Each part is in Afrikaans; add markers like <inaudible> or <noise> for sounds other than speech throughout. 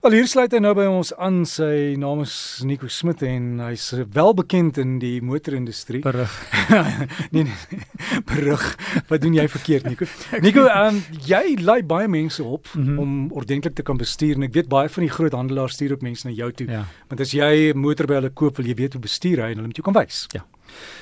Wel hier sluit hy nou by ons aan. Sy naam is Nico Smit en hy's welbekend in die motorindustrie. Berig. <laughs> nee nee. Berig. Wat doen jy verkeerd, Nico? <laughs> Nico, um, jy lei baie mense op mm -hmm. om ordentlik te kan bestuur en ek weet baie van die groot handelaars stuur ook mense na jou toe. Ja. Want as jy 'n motor by hulle koop, wil jy weet hoe bestuur hy en hulle moet jou kan wys. Ja.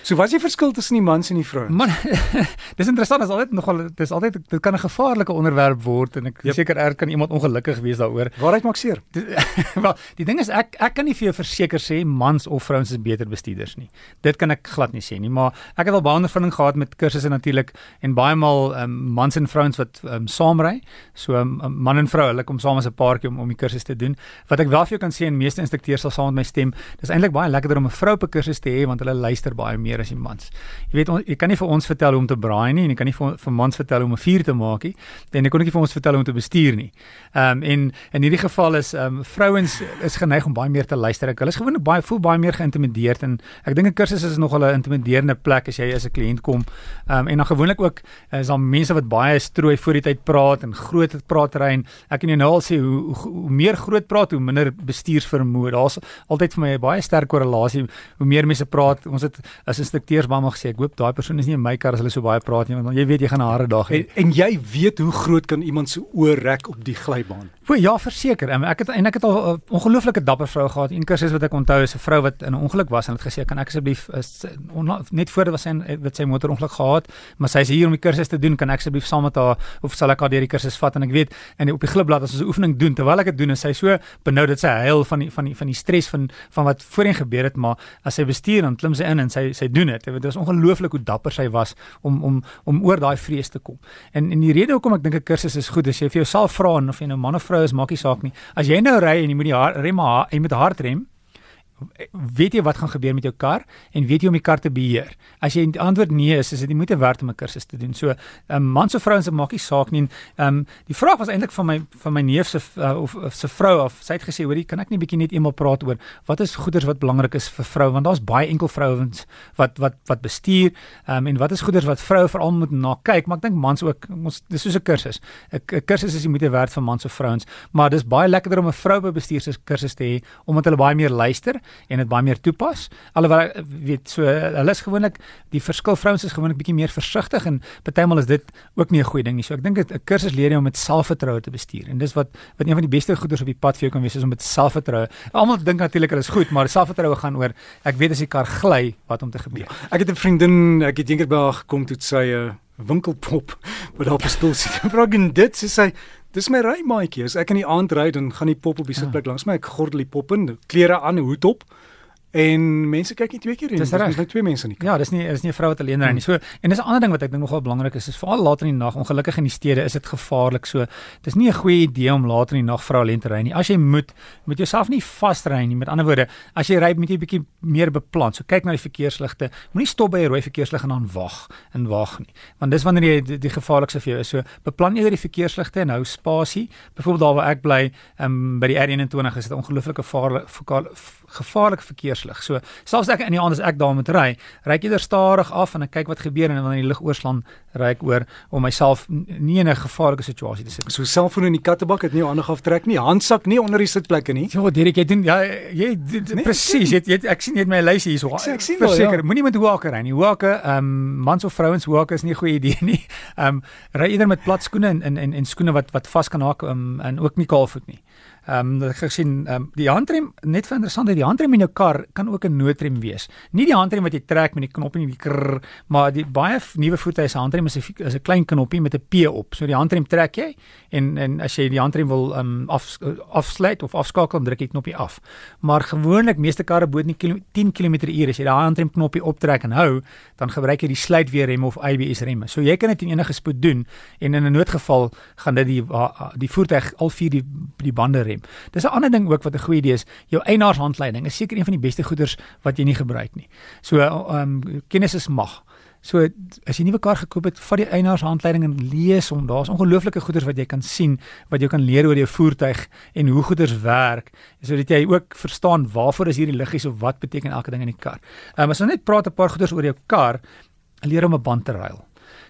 So wat is die verskil tussen die mans en die vrouens? Man, <laughs> dis interessant, is altyd nogal dis altyd dit kan 'n gevaarlike onderwerp word en ek yep. seker erg kan iemand ongelukkig wees daaroor. Waaruit maak seer? <laughs> Wel, die ding is ek ek kan nie vir jou verseker sê mans of vrouens is beter bestuurders nie. Dit kan ek glad nie sê nie, maar ek het al baie ondervinding gehad met kursusse natuurlik en baie maal um, mans en vrouens wat um, saamry. So um, man en vrou, hulle kom saam as 'n paartjie om om die kursus te doen. Wat ek wel vir jou kan sê en meeste instrukteurs sal saam met my stem, dis eintlik baie lekkerder om 'n vrou op 'n kursus te hê want hulle luister baie meer as die mans. Jy weet jy kan nie vir ons vertel hoe om te braai nie en jy kan nie vir, vir mans vertel hoe om 'n vuur te maak nie. En jy kon nie vir ons vertel hoe om te bestuur nie. Ehm um, en in hierdie geval is ehm um, vrouens is geneig om baie meer te luister. Ek hulle is gewoonlik baie voel baie meer geïntimideerd en ek dink 'n kursus is nogal 'n intimiderende plek as jy as 'n kliënt kom. Ehm um, en dan gewoonlik ook is daar mense wat baie strooi voor die tyd praat en groot praat ry en ek kan jou nou al sê hoe, hoe, hoe meer groot praat hoe minder bestuursvermoë. Daar's altyd vir my 'n baie sterk korrelasie hoe meer mense praat. Ons het as instrukteurs baie maal gesê ek hoop daai persoon is nie in my kar as hulle so baie praat nie want jy weet jy gaan 'n harde dag hê. En, en jy weet hoe groot kan iemand se oor rek op die glybaan? O ja, verseker. Ek het en ek het al 'n uh, ongelooflike dapper vrou gehad. Een keer sies wat ek onthou is 'n vrou wat in 'n ongeluk was en het gesê kan ek asseblief net voor dit was sy wat sy motor ongeluk gehad, maar sy is hier om die kursus te doen, kan ek asseblief saam met haar of sal ek haar deur die kursus vat en ek weet en op die glipblad as ons 'n oefening doen terwyl ek dit doen en sy so benou dat sy huil van die van die van die stres van van wat voorheen gebeur het, maar as sy bestuur dan klim sy in en sy sy doen dit. Dit was ongelooflik hoe dapper sy was om om om oor daai vrees te kom. En en die rede hoekom ek dink 'n kursus is goed is jy vir jouself vra of jy nou man of vrou is, maak nie saak nie. As jy nou ry en jy moet die rem jy moet hard rem, weet jy wat gaan gebeur met jou kar en weet jy om die kar te beheer? As jy die antwoord nee is, is dit nie moeite werd om 'n kursus te doen. So, 'n um, man of vrouens maak nie saak nie. Ehm um, die vraag was eintlik van my van my neef se uh, of, of se vrou of sy het gesê, "Hoorie, kan ek nie bietjie net eendag praat oor wat is goeders wat belangrik is vir vrou want daar's baie enkel vrouens wat wat wat bestuur ehm um, en wat is goeders wat vroue veral moet na kyk, maar ek dink mans ook ons dis soos 'n kursus. 'n Kursus is nie moeite werd vir mans of vrouens, maar dis baie lekkerder om 'n vrou by bestuurskursus te hê omdat hulle baie meer luister en dit baie meer toepas. Alhoewel weet so hulle is gewoonlik die verskil vrouens is gewoonlik bietjie meer versigtig en partymal is dit ook nie 'n goeie ding nie. So ek dink 'n kursus leer jou om met selfvertroue te bestuur. En dis wat wat een van die beste goeders op die pad vir jou kan wees is om met selfvertroue. Almal dink natuurlik hulle is goed, maar selfvertroue gaan oor ek weet as die kar gly wat om te gebeur. Ek het 'n vriendin, ek het eendag by haar gekom toe sy 'n uh, winkelpop <laughs> wat op 'n stoel sit. Vra gen dit sê sy Dis my rymaatjie. As ek in die aand ry, dan gaan die pop op die sitplek ja. langs my. Ek gordel die pop in, klere aan, hoed op. En mense kyk nie twee keer nie. Dis net twee mense nie. Ja, dis nie is nie 'n vrou wat alleen ry nie. So en dis 'n ander ding wat ek dink nogal belangrik is, is veral later in die nag, ongelukkig in die stede is dit gevaarlik. So dis nie 'n goeie idee om later in die nag vrou alleen te ry nie. As jy moet, moet jouself nie vasry nie. Met ander woorde, as jy ry, moet jy bietjie meer beplan. So kyk na die verkeersligte. Moenie stop by 'n rooi verkeerslig en dan wag en wag nie. Want dis wanneer jy die, die gevaarlikste vir jou is. So beplan eerder die verkeersligte en hou spasie. Byvoorbeeld daar waar ek bly, um, by die R21 is dit ongelooflike verkeerslig. So selfs ek in die aand as ek daar moet ry, ry ek eerder stadig af en ek kyk wat gebeur en wanneer die lig oorslaan, ry ek oor om myself nie in 'n gevaarlike situasie te sit. So selfoon in die kattebak het nie aandag aftrek nie, handsak nie onder die sitplekke nie. Ja, Derek, jy doen ja, jy nee, presies, jy, jy ek sien net my lysie hier so. Verseker, ja. moenie met hoeke ry nie. Hoeke, ehm um, mans of vrouens hoeke is nie 'n goeie idee <laughs> nie. Ehm um, ry eerder met plat skoene en en en skoene wat wat vas kan haak um, en ook nie kaalvoet nie. Ehm um, ek gesien ehm um, die handrem net vir interessant die handrem in jou kar kan ook 'n noodrem wees. Nie die handrem wat jy trek met die knop en die krr, maar die baie nuwe voertuie se handrem is 'n is 'n klein knoppie met 'n P op. So die handrem trek jy en en as jy die handrem wil ehm um, af afsluit of afskakel, druk jy knoppie af. Maar gewoonlik meeste karre bo 10 km/h as jy daai handrem knoppie optrek en hou, dan gebruik jy die sluitweerrem of ABS remme. So jy kan dit in enige spoed doen en in 'n noodgeval gaan dit die die voertuig al vier die die bande rem stem. Dis 'n ander ding ook wat 'n goeie idee is. Jou eienaarshandleiding is seker een van die beste goeders wat jy nie gebruik nie. So ehm um, kennis is mag. So as jy 'n nuwe kar gekoop het, vat die eienaarshandleiding en lees hom. Daar's ongelooflike goeders wat jy kan sien wat jy kan leer oor jou voertuig en hoe goeders werk, sodat jy ook verstaan waarvoor is hierdie liggies of wat beteken elke ding in die kar. Ehm um, as ons net praat 'n paar goeders oor jou kar, leer om 'n band te ruil.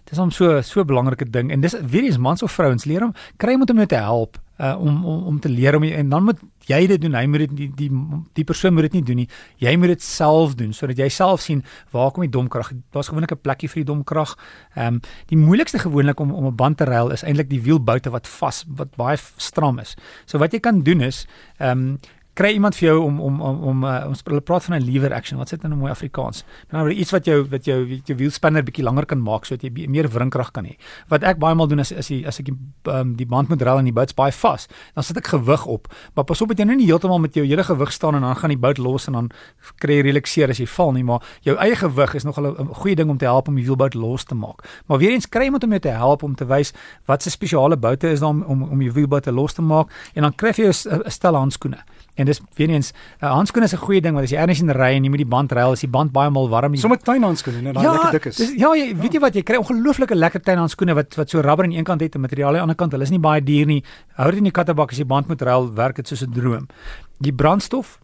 Dis hom so so 'n belangrike ding en dis weer eens mans of vrouens leer hom kry iemand om jou te help uh, om, om om te leer om en dan moet jy dit doen. Hy moet dit die die die persoon moet dit nie doen nie. Jy moet dit self doen sodat jy self sien waar kom die domkrag. Daar's gewoonlik 'n plekkie vir die domkrag. Ehm um, die moeilikste gewoonlik om om 'n band te ruil is eintlik die wielboute wat vas wat baie stram is. So wat jy kan doen is ehm um, kry iemand vir jou om om om om uh, ons praat van 'n lever action. Wat sê dit in 'n mooi Afrikaans? Nou iets wat jou wat jou jou wielspanner bietjie langer kan maak sodat jy meer wrinkrag kan hê. Wat ek baie maal doen is as jy as ek die, um, die band moet rol en die bout baie vas, dan sit ek gewig op. Maar pas op dat jy nou nie heeltemal met jou hele gewig staan en dan gaan die bout los en dan kry jy relakseer as jy val nie, maar jou eie gewig is nogal 'n goeie ding om te help om die wielbout los te maak. Maar weer eens kry iemand om jou te help om te wys wat se spesiale boute is daar om om om die wielbout los te maak en dan kry jy 'n stel handskoene. En dis weer eens uh, handskoen is 'n goeie ding want as jy ergens in ry en jy moet die band ruil, is die band baie mal warm. Sommige tuinhandskoene, net daai ja, lekker dik is. Dis, ja, jy, weet jy wat jy kry ongelooflike lekker tuinhandskoene wat wat so rubber aan een kant het en materiaal aan die ander kant. Hulle is nie baie duur nie. Hou dit in die kattebak as jy band moet ruil, werk dit soos 'n droom. Die brandstof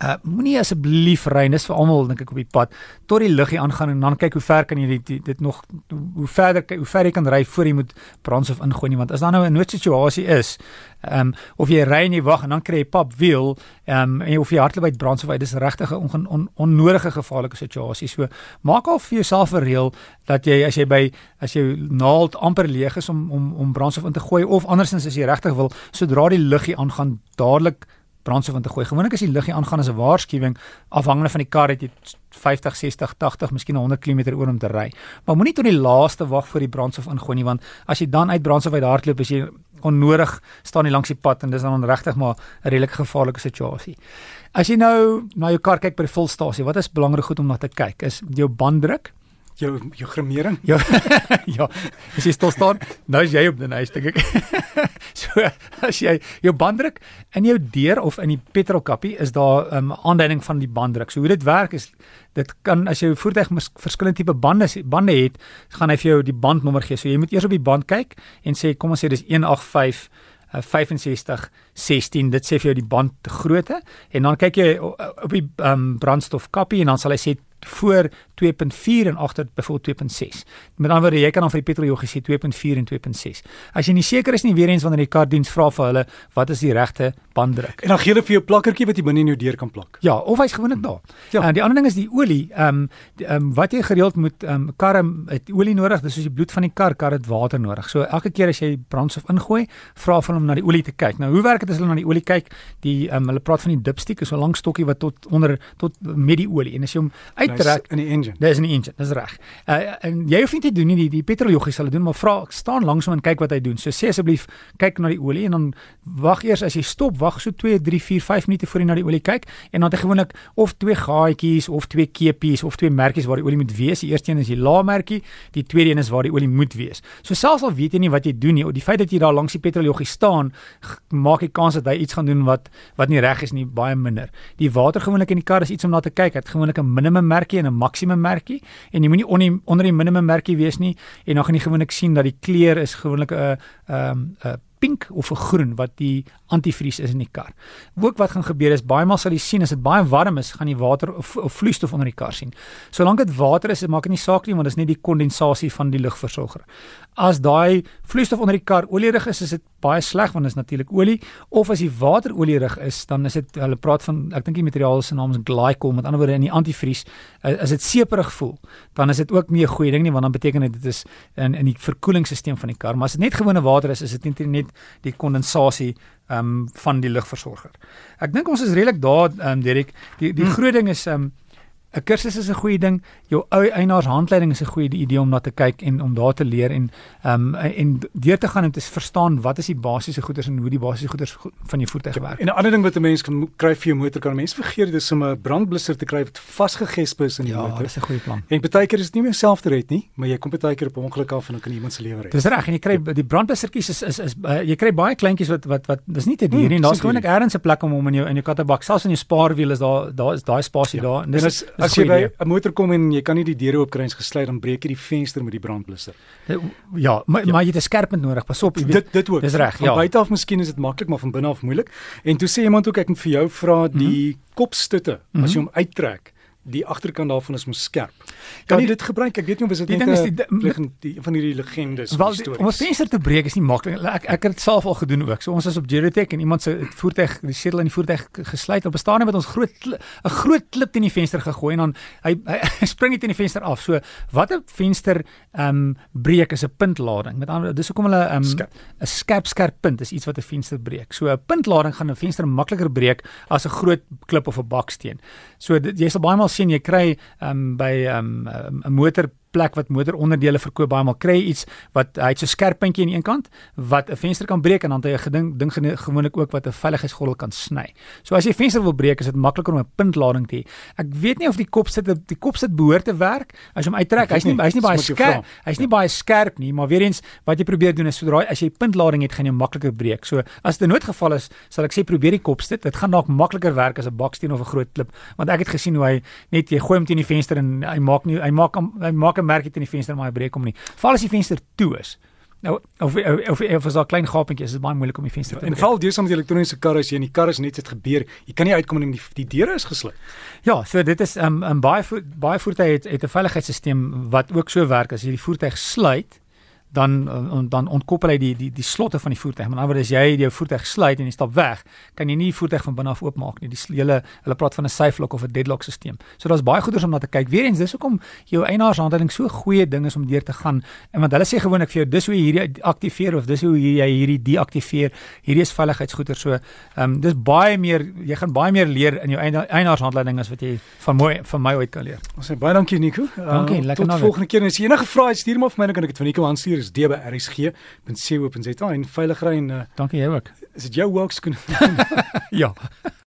Uh moenie asseblief ry nes vir almal dink ek op die pad tot die luggie aangaan en dan kyk hoe ver kan jy dit dit nog hoe verder hoe ver jy kan ry voor jy moet brandstof ingooi nie want as daar nou 'n noodsituasie is um of jy ry en jy wag en dan kry jy pap wiel um en of jy hardloop uit brandstof uit dis regtig 'n on, on, onnodige gevaarlike situasie. So maak al vir jouself 'n reël dat jy as jy by as jy naald amper leeg is om om om brandstof in te gooi of andersins as jy regtig wil sodra die luggie aangaan dadelik brandstof in te gooi. Gewoonlik as die luggie aangaan as 'n waarskuwing afhangende van die kar het jy 50, 60, 80, miskien 100 km oor om te ry. Maar moenie tot die laaste wag vir die brandstof ingooi nie want as jy dan uit brandstof uit hardloop as jy onnodig staan nie langs die pad en dis dan regtig maar 'n redelike gevaarlike situasie. As jy nou na jou kar kyk by die volstasie, wat is belangrik goed om na te kyk is jou banddruk jou jou grimering. Ja. <laughs> ja. As jy stil staan, nou is jy op die huis dink ek. <laughs> so as jy jou banddruk in jou deur of in die petrolkappie is daar 'n um, aanduiding van die banddruk. So hoe dit werk is dit kan as jy 'n voertuig verskillende tipe bande bande het, gaan hy vir jou die bandnommer gee. So jy moet eers op die band kyk en sê kom ons sê dis 185 uh, 65 16 dit sê vir jou die band grootte en dan kyk jy op die um, brandstofkappie en dan sal hy sê voor 2.4 en agter byvoorbeeld 2.6. Met ander woorde, jy kan dan vir die petroljoggie sê 2.4 en 2.6. As jy nie seker is nie weer eens wanneer die kar diens vra vir hulle wat is die regte banddruk. En dan gee hulle vir jou plakkertjie wat jy binne in jou deur kan plak. Ja, of hy's gewoonlik daar. Ja. En die ander ding is die olie. Ehm um, ehm um, wat jy gereeld moet ehm um, karre het olie nodig, dis soos die bloed van die kar, kar het water nodig. So elke keer as jy brandstof ingooi, vra van hom na die olie te kyk. Nou, hoe werk dit as hulle na die olie kyk? Die ehm um, hulle praat van die dipstick, is so 'n lang stokkie wat tot onder tot met die olie en as jy hom uittrek in die engine. Dis in die engine, dis reg. Uh, en jy hoef nie te doen nie, die die petroljoggie sal dit doen, maar vra staan langs hom en kyk wat hy doen. So sê asseblief kyk na die olie en dan wag eers as jy stop, wag so 2, 3, 4, 5 minute voor jy na die olie kyk en dan het hy gewoonlik of twee gaatjies of twee kepies of twee merkies waar die olie moet wees. Die eerste een is die laagmerkie, die tweede een is waar die olie moet wees. So selfs al weet jy nie wat jy doen nie, die feit dat jy daar langs die petroljoggie staan, maak die kans dat hy iets gaan doen wat wat nie reg is nie baie minder. Die water gewoonlik in die kar is iets om na te kyk. Dit gewoonlik 'n minimum merkie en 'n maksimum merkie en jy moenie onder onder die minimum merkie wees nie en dan gaan jy gewoonlik sien dat die kleur is gewoonlik 'n uh, ehm um, 'n uh, pink of 'n groen wat die antivries is in die kar. Ook wat gaan gebeur is baie maal sal jy sien as dit baie warm is, gaan jy water of, of vloeistof onder die kar sien. Solank dit water is, maak dit nie saak nie want dit is net die kondensasie van die lugversorger. As daai vloeistof onder die kar olierig is, is dit baie sleg want dit is natuurlik olie of as die water olierig is, dan is dit hulle praat van ek dink die materiaal se naam is glycol, met ander woorde in die antivries, eh, as dit seeperig voel, dan is dit ook nie 'n goeie ding nie want dan beteken dit dit is in in die verkoelingsstelsel van die kar, maar as dit net gewone water is, is dit net net die kondensasie ehm um, van die lugversorger. Ek dink ons is redelik daar ehm um, Derek, die die hmm. groot ding is ehm um, 'n kursus is 'n goeie ding. Jou ou eienaars handleiding is 'n goeie idee om na te kyk en om daar te leer en ehm um, en deur te gaan en te verstaan wat is die basiese goeders en hoe die basiese goeders van die voertuig werk. En 'n ander ding wat 'n mens kan kry vir jou motor kan mense vergeet dis om 'n brandblusser te kry wat vasgegesp is in die ja, motor. Ja, dis 'n goeie plan. En baie keer is dit nie meer self te red nie, maar jy kom baie keer op 'n ongeluk af en dan kan iemand se lewe red. Dis reg en jy kry die brandblussertjies is is, is uh, jy kry baie kleintjies wat wat wat dis nie te duur nie. Hmm, Daar's gewoonlik ergens 'n plek om hom in jou in jou kattebak, selfs in jou spaarwiel is daar daar is daai spasie ja. daar. En dis, en as, as jy by 'n motor kom en jy kan nie die deure oopkry en gesluit dan breek jy die venster met die brandblusser. Ja, maar ja. maar jy het 'n skerpend nodig. Pas op, jy weet. Dit dit ook. Dis reg. Van ja. buite af miskien is dit maklik, maar van binne af moeilik. En toe sê iemand ook ek moet vir jou vra die mm -hmm. kopstutte as jy mhm. hom uittrek die agterkant daarvan is mos skerp. Kan ja, jy dit gebruik? Ek weet nie of dit net 'n die, die van hierdie legendes wel, stories. Om 'n venster te breek is nie maklik. Ek ek het dit self al gedoen ook. So ons is op Geotech en iemand se voertuig, die sedel in die voertuig gesluit op 'n stadium met ons groot 'n groot klip teen die venster gegooi en dan hy, hy, <laughs> hy spring net in die venster af. So wat 'n venster ehm um, breek is 'n puntlading. Met ander dis hoekom hulle ehm um, 'n skerp skerp punt is iets wat 'n venster breek. So 'n puntlading gaan 'n venster makliker breek as 'n groot klip of 'n baksteen. So dit, jy sal baie maal sien jy kry ehm um, by ehm um, 'n motor plek wat motoronderdele verkoop baie maal kry iets wat hy het so skerp puntjie aan een kant wat 'n venster kan breek en dan het hy 'n geding ding gewoonlik ook wat 'n veiligheidsgordel kan sny. So as jy venster wil breek is dit makliker om 'n puntlading te hê. Ek weet nie of die kop sit die kop sit behoort te werk as jy hom uittrek. Hy's nie hy's nie baie skerp. Hy's nie ja. baie skerp nie, maar weer eens wat jy probeer doen is sodra as jy puntlading het gaan jy makliker breek. So as dit 'n noodgeval is, sal ek sê probeer die kop sit. Dit gaan dalk makliker werk as 'n baksteen of 'n groot klip want ek het gesien hoe hy net jy gooi hom teen die venster en hy maak nie hy maak hy maak 'n merkie teen die venster maar hy breek hom nie. Val as die venster toe is. Nou of of of, of as daar klein gapentjie is, dit baie moeilik om die venster te breek. En val deesdae met elektroniese karre as jy in die kar is net dit gebeur, jy kan nie uitkom en die, die deure is gesluit. Ja, so dit is 'n um, um, baie vo baie voertuie het het 'n veiligheidsstelsel wat ook so werk as jy die voertuig sluit dan uh, dan ontkoppel hy die die die slotte van die voertuig. Maar nou as jy jou voertuig sluit en jy stap weg, kan jy nie die voertuig van binne af oopmaak nie. Die hele hulle praat van 'n safe lock of 'n deadlock stelsel. So daar's baie goeders om na te kyk. Weerens dis hoekom jou eienaarshandeling so goeie ding is om deur te gaan. En want hulle sê gewoonlik vir jou dis hoe jy hierdie aktiveer of dis hoe jy hierdie deaktiveer. Hierdie is veiligheidsgoeder. So ehm um, dis baie meer jy gaan baie meer leer in jou eienaarshandeling as wat jy van mooi van my ooit kan leer. Ons sê baie dankie Nico. Dankie, uh, lekker nou. Tot volgende keer as jy enige vrae het, stuur maar vir my dan kan ek dit van Nico aanstuur is db@rsg.co.za en veilig ry en uh, dankie jy ook. Is dit jou works kon? ja.